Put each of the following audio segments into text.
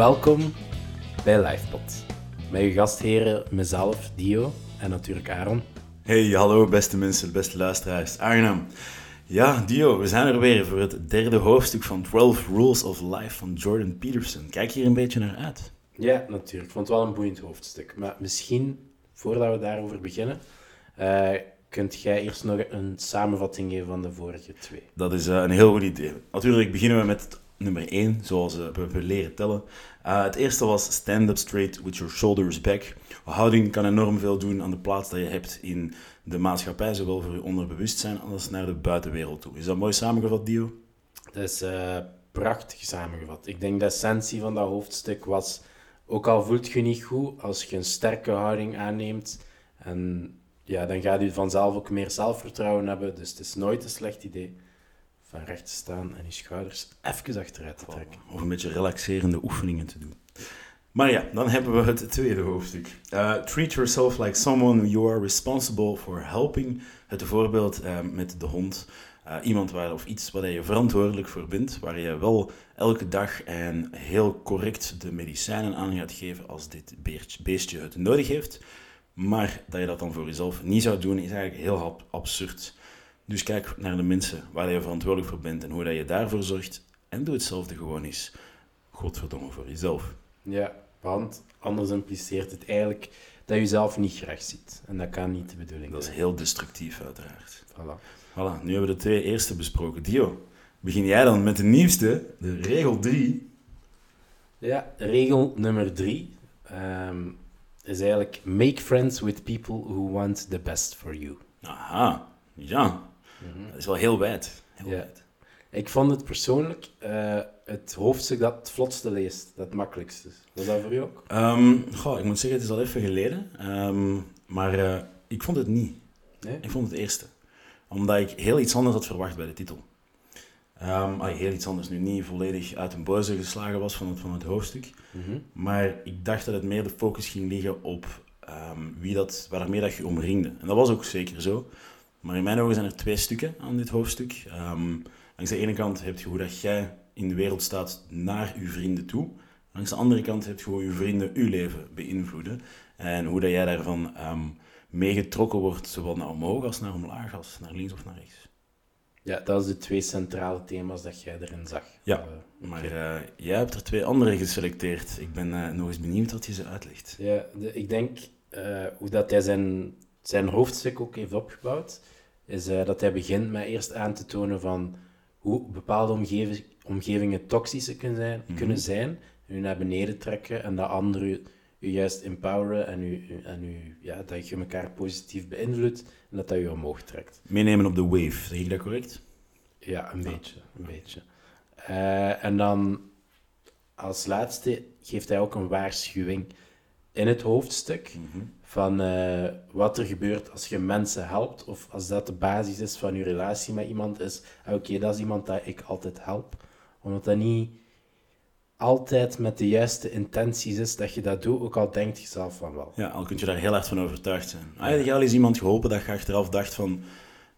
Welkom bij LivePod. Met uw gastheren, mezelf, Dio en natuurlijk Aaron. Hey, hallo beste mensen, beste luisteraars. Aangenaam. Ja, Dio, we zijn er weer voor het derde hoofdstuk van 12 Rules of Life van Jordan Peterson. Kijk hier een beetje naar uit. Ja, natuurlijk. Ik vond het wel een boeiend hoofdstuk. Maar misschien, voordat we daarover beginnen, uh, kunt jij eerst nog een samenvatting geven van de vorige twee. Dat is uh, een heel goed idee. Natuurlijk beginnen we met nummer 1, zoals uh, we, we, leren tellen. Uh, het eerste was stand up straight with your shoulders back. Houding kan enorm veel doen aan de plaats dat je hebt in de maatschappij, zowel voor je onderbewustzijn als naar de buitenwereld toe. Is dat mooi samengevat, Dio? Dat is uh, prachtig samengevat. Ik denk de essentie van dat hoofdstuk was, ook al voelt je niet goed, als je een sterke houding aanneemt, en ja, dan gaat je vanzelf ook meer zelfvertrouwen hebben. Dus het is nooit een slecht idee van recht te staan en je schouders even achteruit te trekken. Of een beetje relaxerende oefeningen te doen. Maar ja, dan hebben we het tweede hoofdstuk. Uh, treat yourself like someone you are responsible for helping. Het voorbeeld uh, met de hond. Uh, iemand waar, of iets waar je verantwoordelijk voor bent, waar je wel elke dag en heel correct de medicijnen aan gaat geven als dit beestje het nodig heeft. Maar dat je dat dan voor jezelf niet zou doen, is eigenlijk heel absurd. Dus kijk naar de mensen waar je verantwoordelijk voor bent en hoe dat je daarvoor zorgt. En doe hetzelfde gewoon eens. Godverdomme voor jezelf. Ja, want anders impliceert het eigenlijk dat je jezelf niet graag ziet. En dat kan niet de bedoeling Dat is heel destructief, uiteraard. Voilà. Voilà, nu hebben we de twee eerste besproken. Dio, begin jij dan met de nieuwste, de regel 3. Ja, regel nummer 3 um, is eigenlijk make friends with people who want the best for you. Aha, ja. Dat is wel heel wijd. Heel wijd. Ik vond het persoonlijk eh, het hoofdstuk dat het vlotste leest, dat het makkelijkste. Was dat voor jou ook? Ehm, goh, ik moet zeggen, het is al even geleden. Ehm, maar eh, ik vond het niet. Nee? Ik vond het eerste. Omdat ik heel iets anders had verwacht bij de titel. Ah, heel iets anders nu niet volledig uit een boze geslagen was van het, van het hoofdstuk. Mhm. Maar ik dacht dat het meer de focus ging liggen op wie dat, waarmee dat je omringde. En dat was ook zeker zo. Maar in mijn ogen zijn er twee stukken aan dit hoofdstuk. Ehm, langs de ene kant heb je hoe dat jij in de wereld staat naar je vrienden toe. Langs de andere kant heb je hoe je vrienden je leven beïnvloeden. En hoe dat jij daarvan ehm, meegetrokken wordt, zowel naar omhoog als naar omlaag, als naar links of naar rechts. Ja, dat is de twee centrale thema's dat jij erin zag. Ja, Eh, Maar eh, jij hebt er twee andere geselecteerd. Ik ben eh, nog eens benieuwd wat je ze uitlegt. Ja, de- ik denk hoe dat hij zijn, zijn hoofdstuk ook heeft opgebouwd, is eh, dat hij begint met eerst aan te tonen van hoe bepaalde omgevi- omgevingen toxische kunnen zijn, Mhm. kunnen zijn, en u naar beneden trekken en dat anderen u, juist empoweren en, u, en u, ja, dat je elkaar positief beïnvloedt en dat dat je omhoog trekt. Meenemen op de wave, zeg ik dat correct? Ja, een beetje. Een beetje. Eh, en dan als laatste geeft hij ook een waarschuwing in het hoofdstuk van eh, wat er gebeurt als je mensen helpt of als dat de basis is van je relatie met iemand is. ah, Oké, dat is iemand dat ik altijd help. Omdat dat niet altijd met de juiste intenties is dat je dat doet, ook al denkt je zelf van wel. Ja, al kun je daar heel hard van overtuigd zijn. Ah, heb je al eens iemand geholpen dat je achteraf dacht van...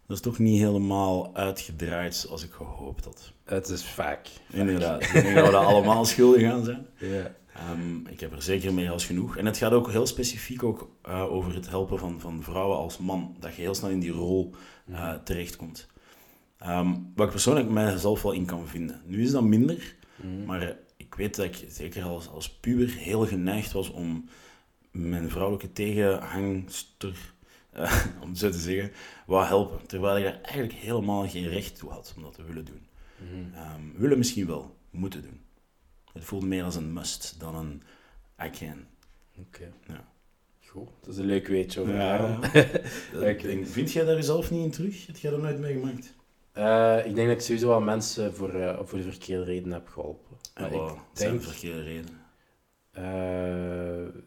Dat is toch niet helemaal uitgedraaid zoals ik gehoopt had. Het is vaak. Inderdaad. Ik denk dat we daar allemaal schuldig aan zijn. Ja. Ehm, ik heb er zeker meer als genoeg. En het gaat ook heel specifiek ook, eh, over het helpen van, van vrouwen als man. Dat je heel snel in die rol eh, terechtkomt. Ehm, wat ik persoonlijk mijzelf wel in kan vinden. Nu is dat minder, Mhm. maar eh, ik weet dat ik zeker als, als puber heel geneigd was om mijn vrouwelijke tegenhangster, om het zo te zeggen, wou helpen. Terwijl ik daar eigenlijk helemaal geen recht toe had om dat te willen doen. Mhm. Ehm, willen misschien wel, moeten doen. Het voelde meer als een must dan een I can. Oké. Ja. Goed, dat is een leuk weetje over Aaron. Dat- denk- Vind jij daar jezelf niet in terug? Heb jij dat nooit meegemaakt? Eh, ik denk dat ik sowieso wel mensen voor, eh, voor de verkeerde reden heb geholpen. Oh, ik dat zijn denk, verkeerde redenen. eh,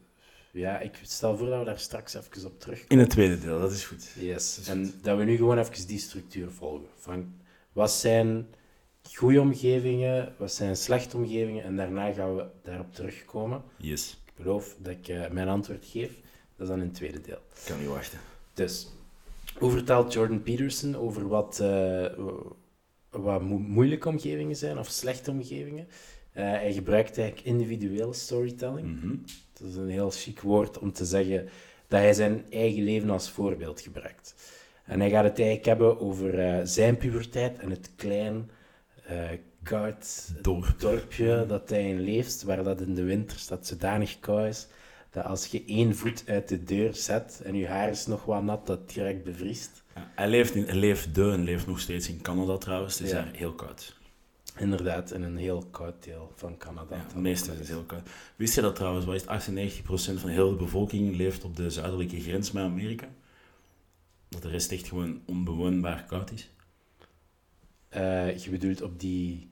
ja, ik stel voor dat we daar straks even op terugkomen. In het tweede deel, dat is goed. Yes. is En dat we nu gewoon even die structuur volgen. Van wat zijn goede omgevingen, wat zijn slechte omgevingen, en daarna gaan we daarop terugkomen. Yes, Ik beloof dat ik eh, mijn antwoord geef. Dat is dan in het tweede deel. ik kan niet wachten. Dus, hoe vertelt Jordan Peterson over wat, eh, wat mo- moeilijke omgevingen zijn of slechte omgevingen? Eh, hij gebruikt eigenlijk individuele storytelling. Mhm. Dat is een heel chic woord om te zeggen dat hij zijn eigen leven als voorbeeld gebruikt. En hij gaat het eigenlijk hebben over zijn puberteit en het klein, koud Dorp. dorpje dat hij in leeft, waar dat in de winter staat zodanig koud is, dat als je één voet uit de deur zet en je haar is nog wat nat, dat direct bevriest. Ja, hij leeft, in, hij leeft de en leeft nog steeds in Canada trouwens. Het is Ja. daar heel koud. Inderdaad, in een heel koud deel van Canada. Ja, het meeste is heel koud. Wist je dat trouwens? Wat is het? 98% van heel de bevolking leeft op de zuidelijke grens met Amerika? Dat de rest echt gewoon onbewoonbaar koud is? Eh, je bedoelt op die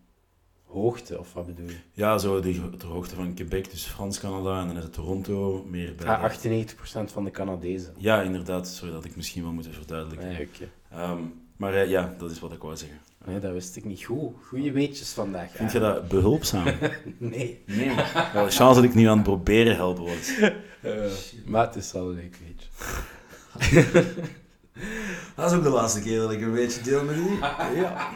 hoogte, of wat bedoel je? Ja, zo de, de hoogte van Quebec, dus Frans-Canada en dan is het Toronto, meer bij... Ah, de- 98% van de Canadezen. Ja, inderdaad. Sorry dat ik misschien wel moet verduidelijken. Nee, oké. Ehm, maar eh, ja, dat is wat ik wou zeggen. Nee, dat wist ik niet. Goed, goeie weetjes vandaag. Vind ja. je dat behulpzaam? Nee. Nee. Wel, chance dat ik nu aan het proberen helpen word. Eh, maar het is wel een leuk weetje. Dat is ook de laatste keer dat ik een beetje deel met u. Ja.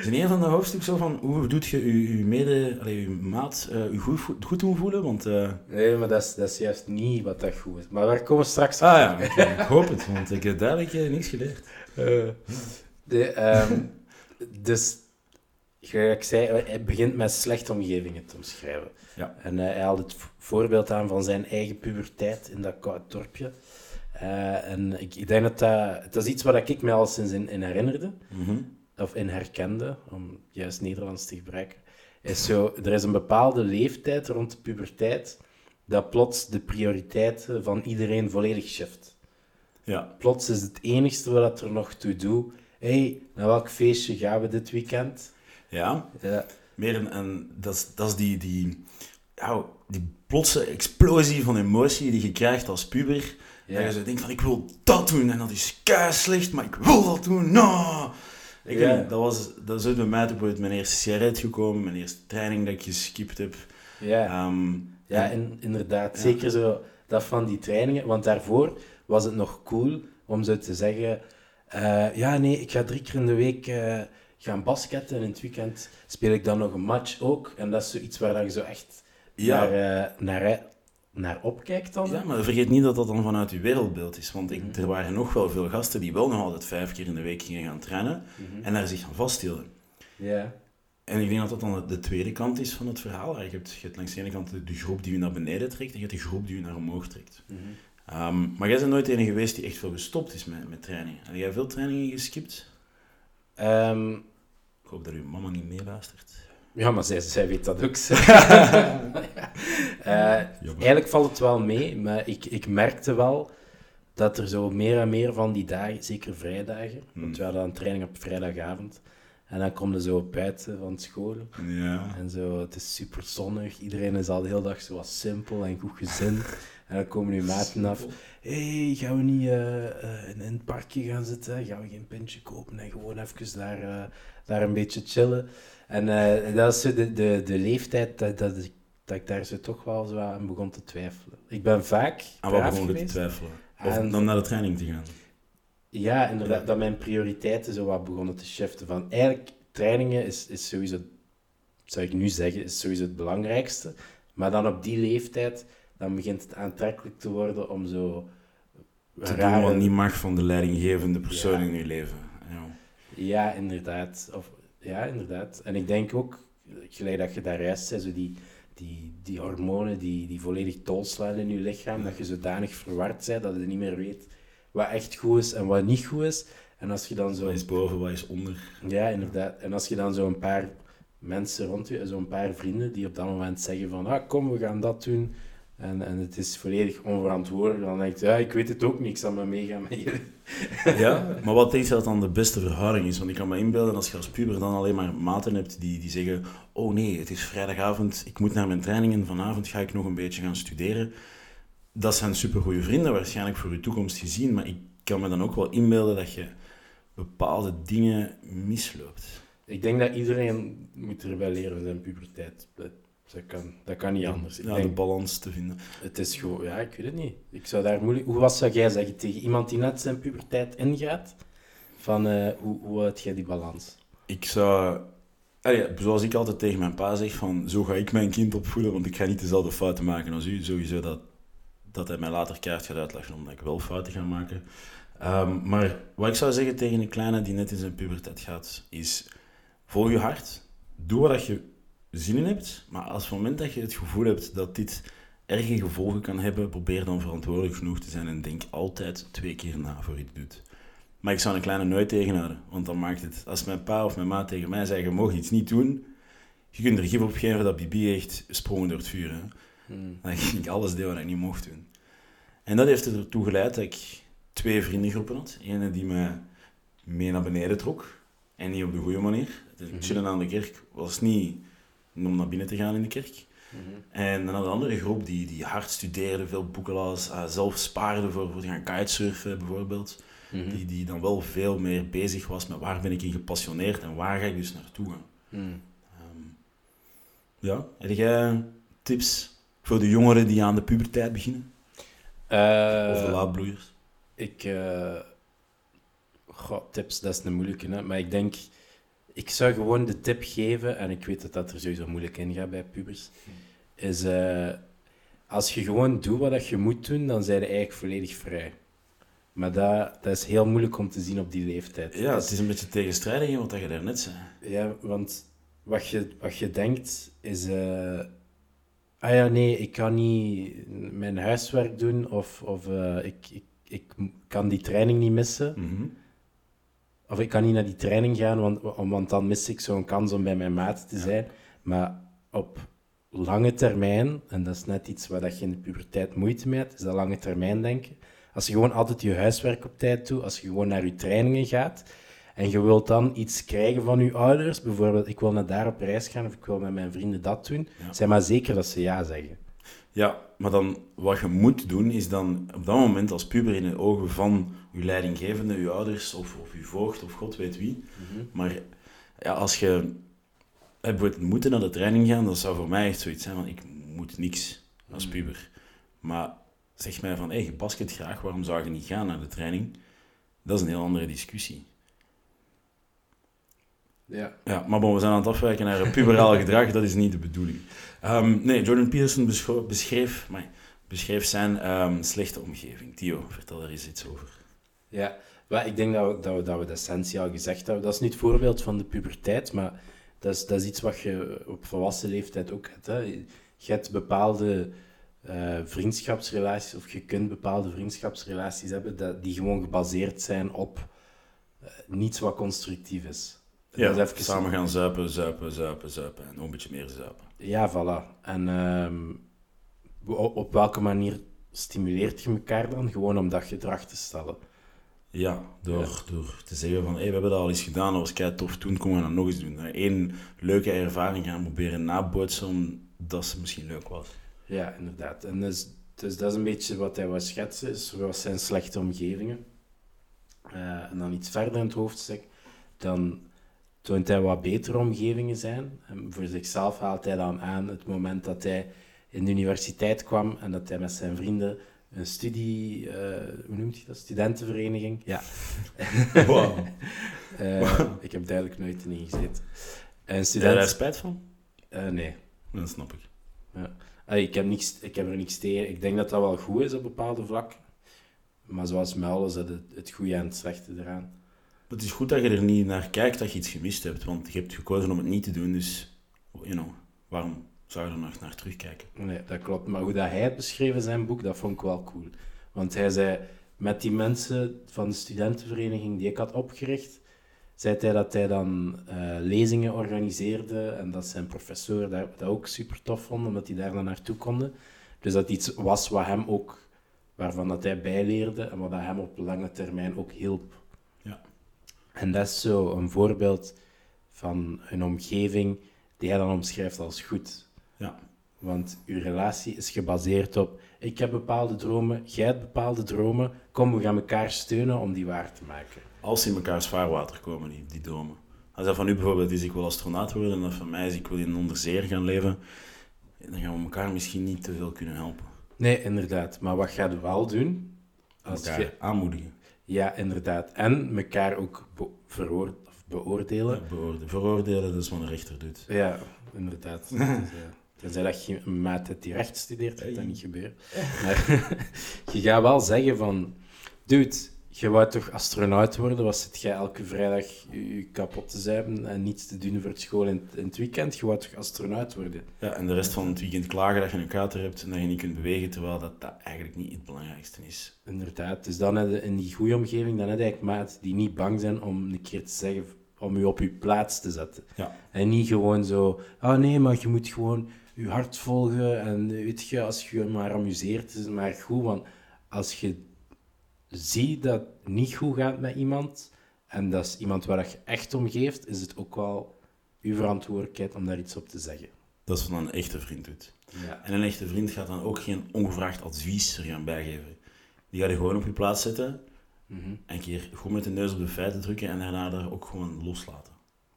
Is in een van de hoofdstukken zo van hoe doet je je, je mede, allee, je maat, eh, je goed, vo- goed doen voelen? Want, eh, Nee, maar dat is, dat is juist niet wat dat goed is. Maar daar komen we straks ah ja, ik hoop het, want ik heb duidelijk eh, niks geleerd. Eh, de, ehm, dus, ik zei, hij begint met slechte omgevingen te omschrijven. Ja. En eh, hij haalt het voorbeeld aan van zijn eigen puberteit in dat koud dorpje. Eh, en ik, ik denk dat dat... Dat is iets waar ik mij al sinds in, in herinnerde, Mhm. Of in herkende, om juist Nederlands te gebruiken. Is zo, er is een bepaalde leeftijd rond de puberteit dat plots de prioriteiten van iedereen volledig shift Ja, plots is het enigste wat er nog toe doet. Hé, hey, naar welk feestje gaan we dit weekend? ja. Ja, Meer een, een dat, is, dat is die, die, ja, die plotse explosie van emotie die je krijgt als puber. ja. Dat je zo denkt van, ik wil dat doen en dat is kei slecht, maar ik wil dat doen. No! Ik Ja. dat, was, dat is ook bij mij uit mijn eerste sigaret gekomen, mijn eerste training dat ik geskipt heb. ja. Ehm, ja en- inderdaad. Ja. Zeker zo dat van die trainingen. Want daarvoor was het nog cool om zo te zeggen... eh, ja, nee, ik ga drie keer in de week eh, gaan basketten en in het weekend speel ik dan nog een match ook. En dat is zoiets waar dat je zo echt Ja. naar, eh, naar, naar opkijkt dan. ja, maar vergeet niet dat dat dan vanuit je wereldbeeld is. Want ik, Mhm. er waren nog wel veel gasten die wel nog altijd vijf keer in de week gingen gaan trainen Mhm. en daar zich gaan vasthielden. Ja. En ik denk dat dat dan de tweede kant is van het verhaal. Je hebt, je hebt langs de ene kant de, de groep die je naar beneden trekt en je hebt de groep die je naar omhoog trekt. Mhm. Ehm, maar jij bent nooit de enige geweest die echt veel gestopt is met, met training. Heb jij veel trainingen geskipt? Ehm, Ik hoop dat uw mama niet meeluistert. Ja, maar zij, zij weet dat ook. Eh, eigenlijk valt het wel mee, maar ik, ik merkte wel dat er zo meer en meer van die dagen, zeker vrijdagen, Hmm. want we hadden een training op vrijdagavond, en dan kom je zo buiten van school, Ja. en zo, het is super zonnig, iedereen is al de hele dag zo wat simpel en goed gezind, en dan komen nu maten af, hey, gaan we niet eh, in, het parkje gaan zitten, gaan we geen pintje kopen en gewoon even daar, daar een beetje chillen. En eh, dat is de, de, de leeftijd dat, dat, ik, dat ik daar zo toch wel zo aan begon te twijfelen. Ik ben vaak Aan wat braaf begon je te twijfelen? Of En- dan naar de training te gaan? Ja, inderdaad, dat mijn prioriteiten zo wat begonnen te shiften. Van, eigenlijk, trainingen is, is sowieso, zou ik nu zeggen, is sowieso het belangrijkste. Maar dan op die leeftijd, dan begint het aantrekkelijk te worden om zo Te doen rare- wat niet mag van de leidinggevende persoon Ja. in je leven. Ja. Ja, inderdaad. Of, ja, inderdaad. En ik denk ook, gelijk dat je daar juist zei, zo die, die, die hormonen die, die volledig tolslaan in je lichaam, dat je zodanig verward bent dat je niet meer weet wat echt goed is en wat niet goed is. En als je dan zo... Wat is boven, wat is onder? Ja, inderdaad. En als je dan zo een paar mensen rond je, zo'n paar vrienden, die op dat moment zeggen van, ah, kom, we gaan dat doen. En, en het is volledig onverantwoordelijk. Dan denk je, ja, ik weet het ook niet, ik zal maar meegaan met jullie. Ja, maar wat denk je dat dan de beste verhouding is? Want ik kan me inbeelden als je als puber dan alleen maar maten hebt die, die zeggen oh nee, het is vrijdagavond, ik moet naar mijn training en vanavond ga ik nog een beetje gaan studeren. Dat zijn supergoeie vrienden waarschijnlijk voor je toekomst gezien, maar ik kan me dan ook wel inbeelden dat je bepaalde dingen misloopt. Ik denk dat iedereen moet er wel leren zijn puberteit. Dat, kan, dat kan niet anders. Ik Ja, de balans te vinden. het is gewoon... Ja, ik weet het niet. Ik zou daar moeilijk... Hoe was zou jij zeggen tegen iemand die net zijn puberteit ingaat? Van, eh, hoe, hoe houd jij die balans? Ik zou Allee, zoals ik altijd tegen mijn pa zeg, van zo ga ik mijn kind opvoeden, want ik ga niet dezelfde fouten maken als u. Sowieso dat, dat hij mij later kaart gaat uitleggen, omdat ik wel fouten ga maken. Ehm, maar wat ik zou zeggen tegen een kleine die net in zijn puberteit gaat, is volg je hart. Doe wat je zin in hebt, maar als het moment dat je het gevoel hebt dat dit erge gevolgen kan hebben, probeer dan verantwoordelijk genoeg te zijn en denk altijd twee keer na voor je het doet. Maar ik zou een kleine nooit tegenhouden, want dan maakt het... Als mijn pa of mijn ma tegen mij zeggen, je mag iets niet doen, je kunt er gif op geven dat Bibi echt sprongen door het vuur. Hè. Hmm. Dan ging ik alles deel wat ik niet mocht doen. En dat heeft ertoe geleid dat ik twee vriendengroepen had. Ene die me mee naar beneden trok, en niet op de goede manier. Dus ik chillen aan de kerk was niet om naar binnen te gaan in de kerk. Mhm. En dan had een andere groep die, die hard studeerde, veel boeken las, uh, zelf spaarde voor, voor te gaan kitesurfen bijvoorbeeld. Mhm. die, die dan wel veel meer bezig was met waar ben ik in gepassioneerd en waar ga ik dus naartoe gaan. Mm. ja, heb jij tips voor de jongeren die aan de puberteit beginnen? Uh, of de laadbloeiers? Ik... Uh, goh, tips, dat is een moeilijke, hè? maar ik denk ik zou gewoon de tip geven, en ik weet dat dat er sowieso moeilijk in gaat bij pubers, is uh, als je gewoon doet wat je moet doen, dan zijn je eigenlijk volledig vrij. Maar dat, dat is heel moeilijk om te zien op die leeftijd. Ja, het is een beetje tegenstrijdig wat je daarnet zei. Ja, want wat je, wat je denkt is... Uh, ah ja, nee, ik kan niet mijn huiswerk doen of, of uh, ik, ik, ik kan die training niet missen. Mm of ik kan niet naar die training gaan, want, want dan mis ik zo'n kans om bij mijn maat te zijn. Maar op lange termijn, en dat is net iets waar je in de puberteit moeite mee hebt, is dat lange termijn denken. Als je gewoon altijd je huiswerk op tijd doet, als je gewoon naar je trainingen gaat, en je wilt dan iets krijgen van je ouders, bijvoorbeeld ik wil naar daar op reis gaan of ik wil met mijn vrienden dat doen, ja. zeg maar zeker dat ze ja zeggen. Ja, maar dan wat je moet doen, is dan op dat moment als puber in de ogen van je leidinggevende, je ouders of, of je voogd of god weet wie. Mhm. Maar ja, als je bijvoorbeeld moeten naar de training gaan, dat zou voor mij echt zoiets zijn van ik moet niks als mhm. puber. Maar zeg mij van, hé, hey, je basket graag, waarom zou je niet gaan naar de training? Dat is een heel andere discussie. Ja. ja maar bon, we zijn aan het afwijken naar puberaal gedrag, dat is niet de bedoeling. Um, nee, Jordan Peterson beschreef, maar, beschreef zijn um, slechte omgeving. Theo, vertel daar eens iets over. Ja, maar ik denk dat we, dat we, dat we de essentie al gezegd hebben. Dat is niet het voorbeeld van de puberteit, maar dat is, dat is iets wat je op volwassen leeftijd ook hebt. Hè. Je hebt bepaalde uh, vriendschapsrelaties, of je kunt bepaalde vriendschapsrelaties hebben dat, die gewoon gebaseerd zijn op uh, niets wat constructief is. Ja, even... samen gaan zuipen, zuipen, zuipen, zuipen en nog een beetje meer zuipen. Ja, voilà. En um, op, welke manier stimuleert je elkaar dan? Gewoon om dat gedrag te stellen. Ja, door, door te zeggen van, hey, we hebben dat al eens gedaan, dat was kei tof, toen komen we dat nog eens doen. Eén leuke ervaring gaan proberen nabootsen, omdat ze misschien leuk was. Ja, inderdaad. En dus, dus dat is een beetje wat hij was schetsen, is wat zijn slechte omgevingen. Uh, en dan iets verder in het hoofdstuk, dan toont hij wat betere omgevingen zijn. En voor zichzelf haalt hij dan aan het moment dat hij in de universiteit kwam en dat hij met zijn vrienden een studie, uh, hoe noemt hij dat? Studentenvereniging. Ja. Wow. uh, ik heb duidelijk nooit in gezeten. En student... Heb je daar spijt van? Uh, nee. Dat snap ik. Ja. ik, heb niks, ik heb er niks tegen. Ik denk dat dat wel goed is op bepaalde vlakken. Maar zoals met alles, het, het goede en het slechte eraan. Het is goed dat je er niet naar kijkt dat je iets gemist hebt, want je hebt gekozen om het niet te doen, dus you know, waarom zou je er nog naar terugkijken. Nee, dat klopt. Maar hoe dat hij het beschreef in zijn boek, dat vond ik wel cool. Want hij zei, met die mensen van de studentenvereniging die ik had opgericht, zei hij dat hij dan uh, lezingen organiseerde en dat zijn professoren dat, dat ook super tof vonden, omdat die daar dan naartoe konden. Dus dat iets was wat hem ook, waarvan dat hij bijleerde en wat dat hem op lange termijn ook hielp. En dat is zo een voorbeeld van een omgeving die hij dan omschrijft als goed. Ja. Want uw relatie is gebaseerd op, ik heb bepaalde dromen, jij hebt bepaalde dromen, kom, we gaan elkaar steunen om die waar te maken. Als ze in mekaars vaarwater komen, die, die dromen. Als dat van u bijvoorbeeld is, ik wil astronaut worden, en dat van mij is, ik wil in onderzeer gaan leven, dan gaan we elkaar misschien niet te veel kunnen helpen. Nee, inderdaad. Maar wat ga je wel doen? Als elkaar je... aanmoedigen. Ja, inderdaad. En elkaar ook beoordelen. Ja, beoordelen. Veroordelen, dat is wat een rechter doet. Ja, inderdaad. dus, uh, tenzij dat je een maat hebt die recht studeert, gaat dat niet gebeuren. Maar je gaat wel zeggen van... Dude, je wou toch astronaut worden? Was het jij elke vrijdag je, kapot te zuipen en niets te doen voor het school in, in, het weekend? Je wou toch astronaut worden? Ja, en de rest van het weekend klagen dat je een kater hebt en dat je niet kunt bewegen, terwijl dat, dat eigenlijk niet het belangrijkste is. Inderdaad. Dus dan heb je in die goede omgeving, dan heb je eigenlijk maat die niet bang zijn om een keer te zeggen, om je op je plaats te zetten. Ja. En niet gewoon zo, ah nee, maar je moet gewoon je hart volgen en weet je, als je je maar amuseert, is het maar goed. Want als je zie dat het niet goed gaat met iemand, en dat is iemand waar je echt om geeft, is het ook wel je verantwoordelijkheid om daar iets op te zeggen. Dat is wat een echte vriend doet. Ja. En een echte vriend gaat dan ook geen ongevraagd advies er gaan bijgeven. Die gaat je gewoon op je plaats zetten, Mhm. een keer goed met de neus op de feiten drukken en daarna daar ook gewoon loslaten.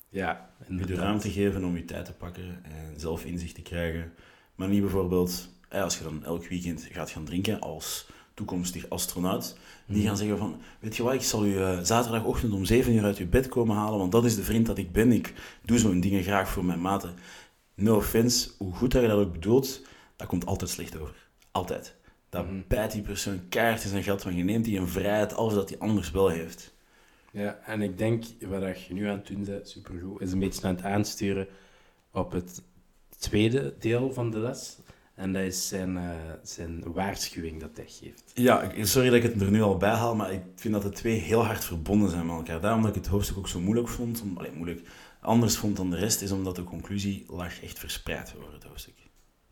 Ja, Je de ruimte geven om je tijd te pakken en zelf inzicht te krijgen. Maar niet bijvoorbeeld, als je dan elk weekend gaat gaan drinken als toekomstig astronaut, die gaan zeggen van, weet je wat, ik zal u eh, zaterdagochtend om 7 uur uit uw bed komen halen, want dat is de vriend dat ik ben. Ik doe zo'n dingen graag voor mijn maten. No offense, hoe goed dat je dat ook bedoelt, dat komt altijd slecht over. Altijd. Dat Mhm. bijt die persoon kaart in zijn gat van, je neemt die een vrijheid als dat hij anders wel heeft. Ja, en ik denk, wat je nu aan het doen bent, supergoed, is een beetje aan het aansturen op het tweede deel van de les. En dat is zijn, eh, zijn waarschuwing dat hij geeft. Ja, sorry dat ik het er nu al bij haal, maar ik vind dat de twee heel hard verbonden zijn met elkaar. Daarom dat ik het hoofdstuk ook zo moeilijk vond, om, allee, moeilijk, anders vond dan de rest, is omdat de conclusie lag echt verspreid over het hoofdstuk.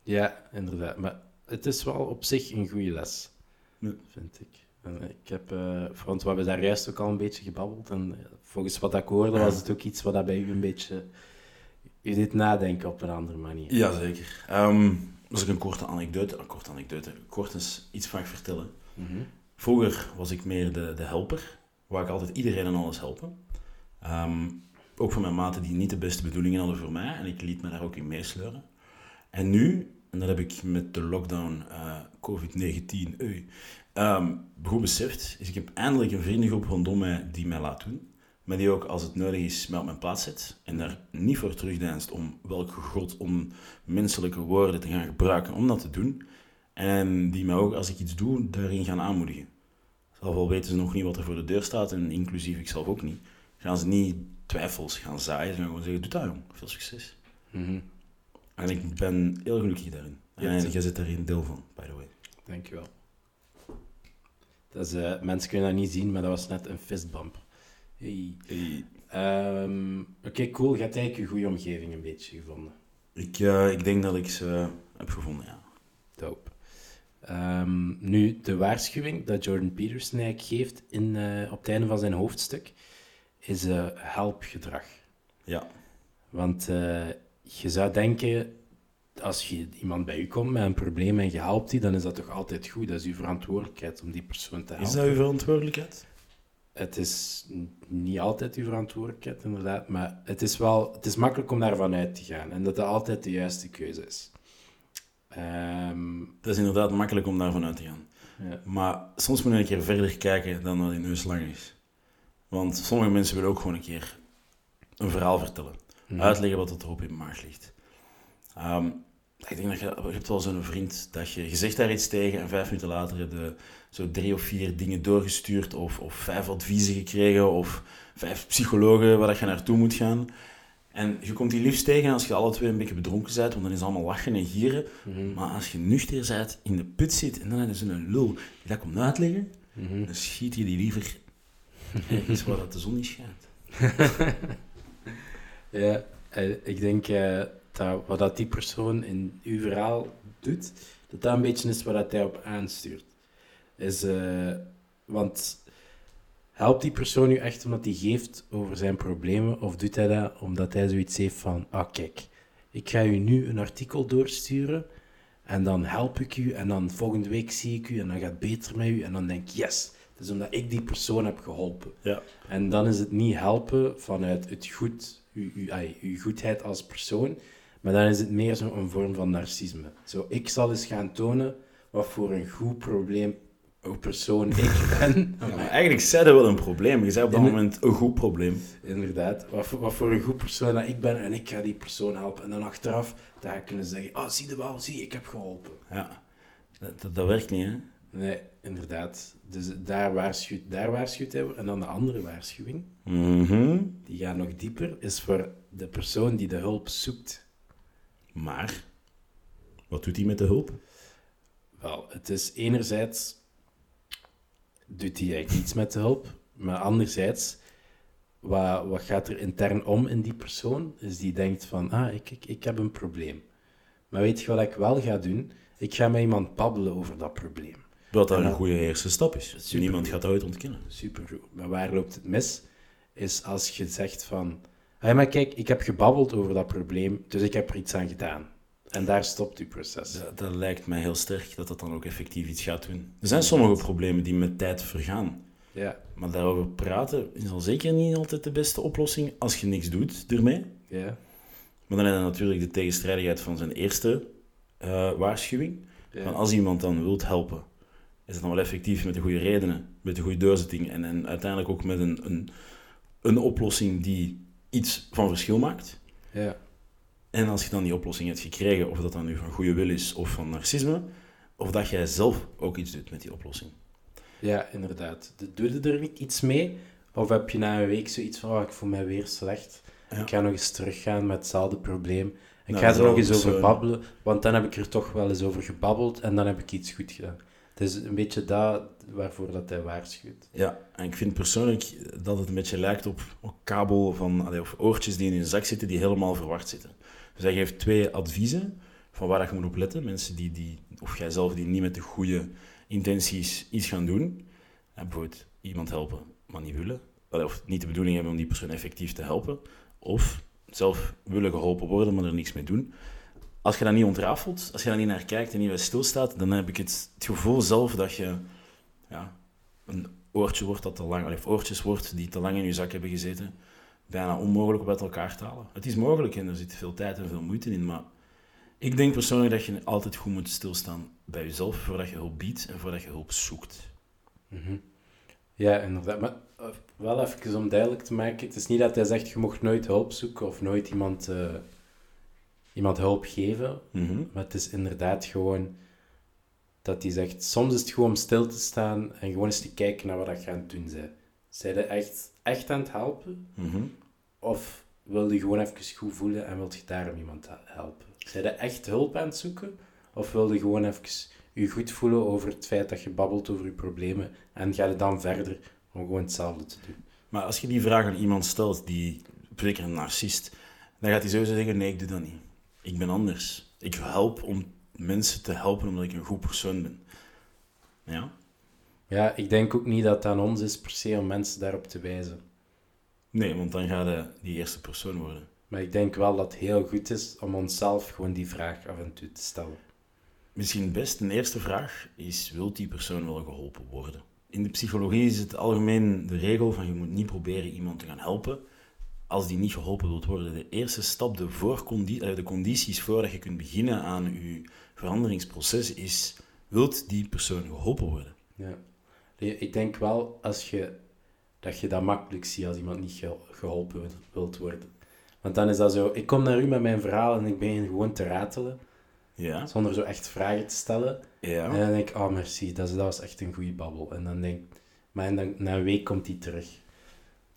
Ja, inderdaad. Maar het is wel op zich een goede les, Ja. vind ik. En ik heb, eh want we hebben daar juist ook al een beetje gebabbeld. En eh, volgens wat ik hoorde, was het ook iets wat dat bij u een beetje... U deed nadenken op een andere manier. Jazeker. Ehm als ik een korte anekdote, een korte anekdote, kort eens iets mag vertellen. Mhm. Vroeger was ik meer de, de helper, waar ik altijd iedereen en alles helpen. Ehm, ook voor mijn maten die niet de beste bedoelingen hadden voor mij, en ik liet me daar ook in meesleuren. En nu, en dat heb ik met de lockdown eh, COVID-19 ui, ehm, goed beseft, is ik heb eindelijk een vriendengroep rondom mij die mij laat doen. Maar die ook, als het nodig is, mij op mijn plaats zet. En daar niet voor terugdeinst om welke god onmenselijke woorden te gaan gebruiken om dat te doen. En die mij ook, als ik iets doe, daarin gaan aanmoedigen. Zelf al weten ze nog niet wat er voor de deur staat, en inclusief ik zelf ook niet, gaan ze niet twijfels gaan zaaien. Ze gaan gewoon zeggen, doe dat jong, veel succes. Mhm. En ik ben heel gelukkig daarin. Ja, en jij zit daarin deel van, by the way. Dankjewel. Dat is, eh, mensen kunnen dat niet zien, maar dat was net een fistbump. Hey. Ehm, Oké, cool. Je hebt eigenlijk je goede omgeving een beetje gevonden. Ik, eh, ik denk dat ik ze heb gevonden, ja. Dope. Ehm, nu, de waarschuwing dat Jordan Peterson eigenlijk geeft in, eh, op het einde van zijn hoofdstuk is eh helpgedrag. Ja, Want je zou denken, als je iemand bij u komt met een probleem en je helpt die, dan is dat toch altijd goed. Dat is uw verantwoordelijkheid om die persoon te helpen. is dat uw verantwoordelijkheid? Het is niet altijd uw verantwoordelijkheid, inderdaad, maar het is wel het is makkelijk om daarvan uit te gaan en dat dat altijd de juiste keuze is. Ehm, Het is inderdaad makkelijk om daarvan uit te gaan. ja. Maar soms moet je een keer verder kijken dan wat die neus lang is. Want sommige mensen willen ook gewoon een keer een verhaal vertellen. Mhm. Uitleggen wat er op in maag ligt. Ehm, ik denk dat je, je hebt wel zo'n vriend dat je, je zegt daar iets tegen en vijf minuten later heb je zo drie of vier dingen doorgestuurd of, of vijf adviezen gekregen of vijf psychologen waar dat je naartoe moet gaan. En je komt die liefst tegen als je alle twee een beetje bedronken bent, want dan is het allemaal lachen en gieren. Mhm. Maar als je nuchter bent, in de put zit en dan heb je zo'n lul die dat komt uitleggen, Mhm. dan schiet je die liever ergens waar dat de zon niet schijnt. Ja, eh, ik denk eh, dat wat dat die persoon in uw verhaal doet, dat dat een beetje is wat dat hij op aanstuurt. Is, eh, want helpt die persoon u echt omdat hij geeft over zijn problemen, of doet hij dat omdat hij zoiets heeft van, ah kijk, ik ga u nu een artikel doorsturen en dan help ik u en dan volgende week zie ik u en dan gaat het beter met u en dan denk ik, yes, het is omdat ik die persoon heb geholpen. Ja. En dan is het niet helpen vanuit het goed, uw, uw, uw goedheid als persoon, maar dan is het meer zo'n vorm van narcisme. Zo, ik zal eens gaan tonen wat voor een goed probleem hoe persoon ik ben. Ja, maar eigenlijk zei dat wel een probleem. Je zei op dat In- moment een goed probleem. Inderdaad, wat voor, wat voor een goed persoon dat ik ben en ik ga die persoon helpen. En dan achteraf dat ik kunnen zeggen, oh, zie je wel, zie, ik heb geholpen. Ja, dat, dat, dat werkt niet, hè? Nee, inderdaad. Dus daar waarschuwt, daar waarschuwt hij voor. En dan de andere waarschuwing, Mhm. die gaat nog dieper, is voor de persoon die de hulp zoekt. Maar, wat doet hij met de hulp? Wel, het is enerzijds doet hij eigenlijk iets met de hulp, maar anderzijds, wat, wat gaat er intern om in die persoon? Is die denkt van, ah, ik, ik, ik heb een probleem. Maar weet je wat ik wel ga doen? Ik ga met iemand babbelen over dat probleem. Wat daar een goede eerste stap is. Niemand gaat dat ooit ontkennen. Supergoed. Maar waar loopt het mis? Is als je zegt van... Ah, maar kijk, ik heb gebabbeld over dat probleem, dus ik heb er iets aan gedaan. En daar stopt uw proces. Dat, dat lijkt mij heel sterk dat dat dan ook effectief iets gaat doen. Er zijn sommige problemen die met tijd vergaan. Ja, Maar daarover praten is al zeker niet altijd de beste oplossing als je niks doet ermee. ja, Maar dan heb je natuurlijk de tegenstrijdigheid van zijn eerste eh, waarschuwing. ja. Van als iemand dan wilt helpen, is het dan wel effectief met de goede redenen, met de goede doorzetting en, en uiteindelijk ook met een, een, een oplossing die iets van verschil maakt. ja. En als je dan die oplossing hebt gekregen, of dat dan nu van goede wil is of van narcisme, of dat jij zelf ook iets doet met die oplossing. Ja, inderdaad. De- Doe je er niet iets mee? Of heb je na een week zoiets van, oh, ik voel mij weer slecht. Ja. Ik ga nog eens teruggaan met hetzelfde probleem. Ik Nou, ga er nog eens over persoon. babbelen, want dan heb ik er toch wel eens over gebabbeld en dan heb ik iets goed gedaan. Het is een beetje dat waarvoor dat hij waarschuwt. Ja, en ik vind persoonlijk dat het een beetje lijkt op kabel van, of oortjes die in je zak zitten, die helemaal verward zitten. Dus hij geeft twee adviezen van waar je moet op letten. Mensen die, die of jijzelf, die niet met de goede intenties iets gaan doen. Ja, bijvoorbeeld iemand helpen, maar niet willen. Of niet de bedoeling hebben om die persoon effectief te helpen. Of zelf willen geholpen worden, maar er niks mee doen. Als je dat niet ontrafelt, als je daar niet naar kijkt en niet bij stilstaat, dan heb ik het, gevoel zelf dat je ja, een oortje wordt dat te lang, of oortjes wordt die te lang in je zak hebben gezeten, bijna onmogelijk om uit elkaar te halen. Het is mogelijk en er zit veel tijd en veel moeite in, maar ik denk persoonlijk dat je altijd goed moet stilstaan bij jezelf voordat je hulp biedt en voordat je hulp zoekt. Mhm. Ja, inderdaad. Maar eh, wel even om duidelijk te maken, het is niet dat hij zegt, je mocht nooit hulp zoeken of nooit iemand, eh, iemand hulp geven. Mhm. Maar het is inderdaad gewoon dat hij zegt, soms is het gewoon om stil te staan en gewoon eens te kijken naar wat je aan het doen bent. Zijn je echt, echt aan het helpen? Mhm. Of wil je gewoon even goed voelen en wil je daarom iemand he- helpen? Zijn je echt hulp aan het zoeken? Of wil je gewoon even je goed voelen over het feit dat je babbelt over je problemen en ga je dan verder om gewoon hetzelfde te doen? Maar als je die vraag aan iemand stelt, die zeker een narcist, dan gaat hij sowieso zeggen, nee, ik doe dat niet. Ik ben anders. Ik help om mensen te helpen omdat ik een goed persoon ben. Ja? Ja, ik denk ook niet dat het aan ons is per se om mensen daarop te wijzen. Nee, want dan ga je die eerste persoon worden. Maar ik denk wel dat het heel goed is om onszelf gewoon die vraag af en toe te stellen. Misschien best een eerste vraag is, wilt die persoon wel geholpen worden? In de psychologie is het algemeen de regel van je moet niet proberen iemand te gaan helpen als die niet geholpen wilt worden. De eerste stap, de, voorcondi- de condities voordat je kunt beginnen aan je veranderingsproces is, wilt die persoon geholpen worden? Ja. Ik denk wel als je, dat je dat makkelijk ziet als iemand niet ge- geholpen wil- wilt worden. Want dan is dat zo, ik kom naar u met mijn verhaal en ik ben gewoon te ratelen, Ja? zonder zo echt vragen te stellen. Ja? En dan denk ik, oh merci, dat, is, dat was echt een goede babbel. En dan denk ik, maar en dan, na een week komt die terug.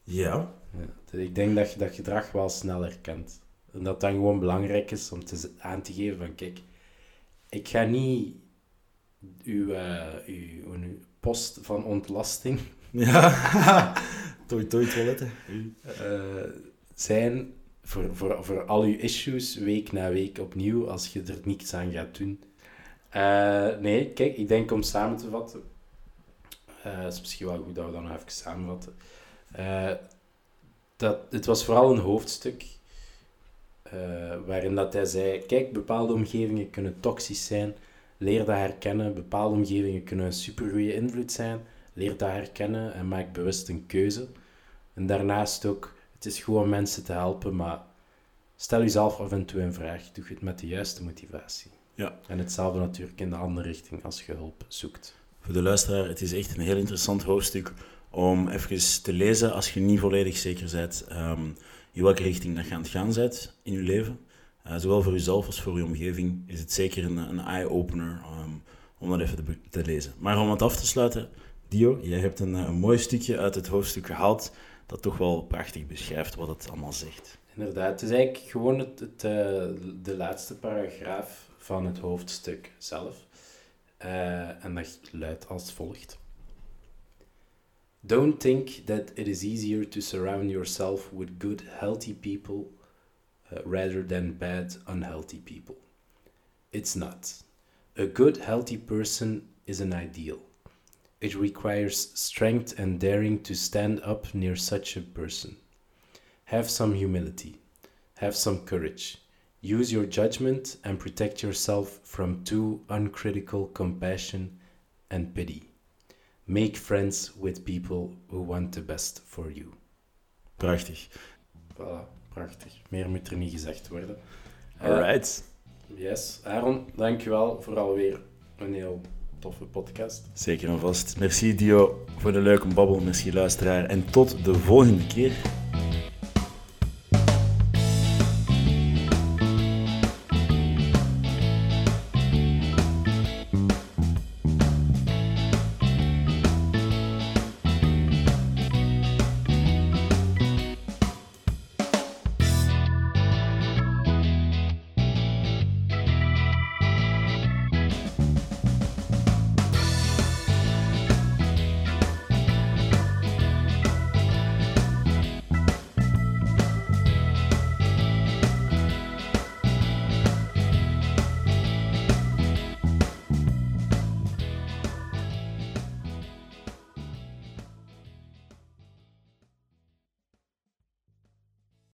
Ja? Ja. Ik denk dat je dat gedrag wel snel herkent. En dat dan gewoon belangrijk is om te, aan te geven van, kijk, ik ga niet uw, eh, uw, uw post van ontlasting Ja? toi toi toiletten. eh, zijn voor, voor, voor al uw issues, week na week opnieuw, als je er niets aan gaat doen. Eh, nee, kijk, ik denk om samen te vatten, het is misschien wel goed dat we dat nog even samenvatten, dat, het was vooral een hoofdstuk eh, waarin dat hij zei, kijk, bepaalde omgevingen kunnen toxisch zijn, leer dat herkennen, bepaalde omgevingen kunnen een supergoeie invloed zijn, leer dat herkennen en maak bewust een keuze. En daarnaast ook, het is gewoon mensen te helpen, maar stel jezelf af en toe een vraag. Doe je het met de juiste motivatie? Ja. En hetzelfde natuurlijk in de andere richting als je hulp zoekt. voor de luisteraar, het is echt een heel interessant hoofdstuk om even te lezen als je niet volledig zeker bent um, in welke richting dat je aan het gaan bent in je leven. Uh, zowel voor jezelf als voor je omgeving is het zeker een, een eye-opener um, om dat even te, te, lezen. Maar om het af te sluiten, Dio, jij hebt een, een mooi stukje uit het hoofdstuk gehaald dat toch wel prachtig beschrijft wat het allemaal zegt. Inderdaad, het is eigenlijk gewoon het, het uh, de laatste paragraaf van het hoofdstuk zelf. En dat luidt als volgt. Don't think that it is easier to surround yourself with good, healthy people uh, rather than bad, unhealthy people. It's not. A good, healthy person is an ideal. It requires strength and daring to stand up near such a person. Have some humility. Have some courage. Use your judgment and protect yourself from too uncritical compassion and pity. Make friends with people who want the best for you. Prachtig. Voilà, prachtig. Meer moet er niet gezegd worden. Alright. Uh, yes. Aaron, dankjewel voor alweer een heel toffe podcast. Zeker en vast. Merci Dio voor de leuke babbel. Merci luisteraar. En tot de volgende keer.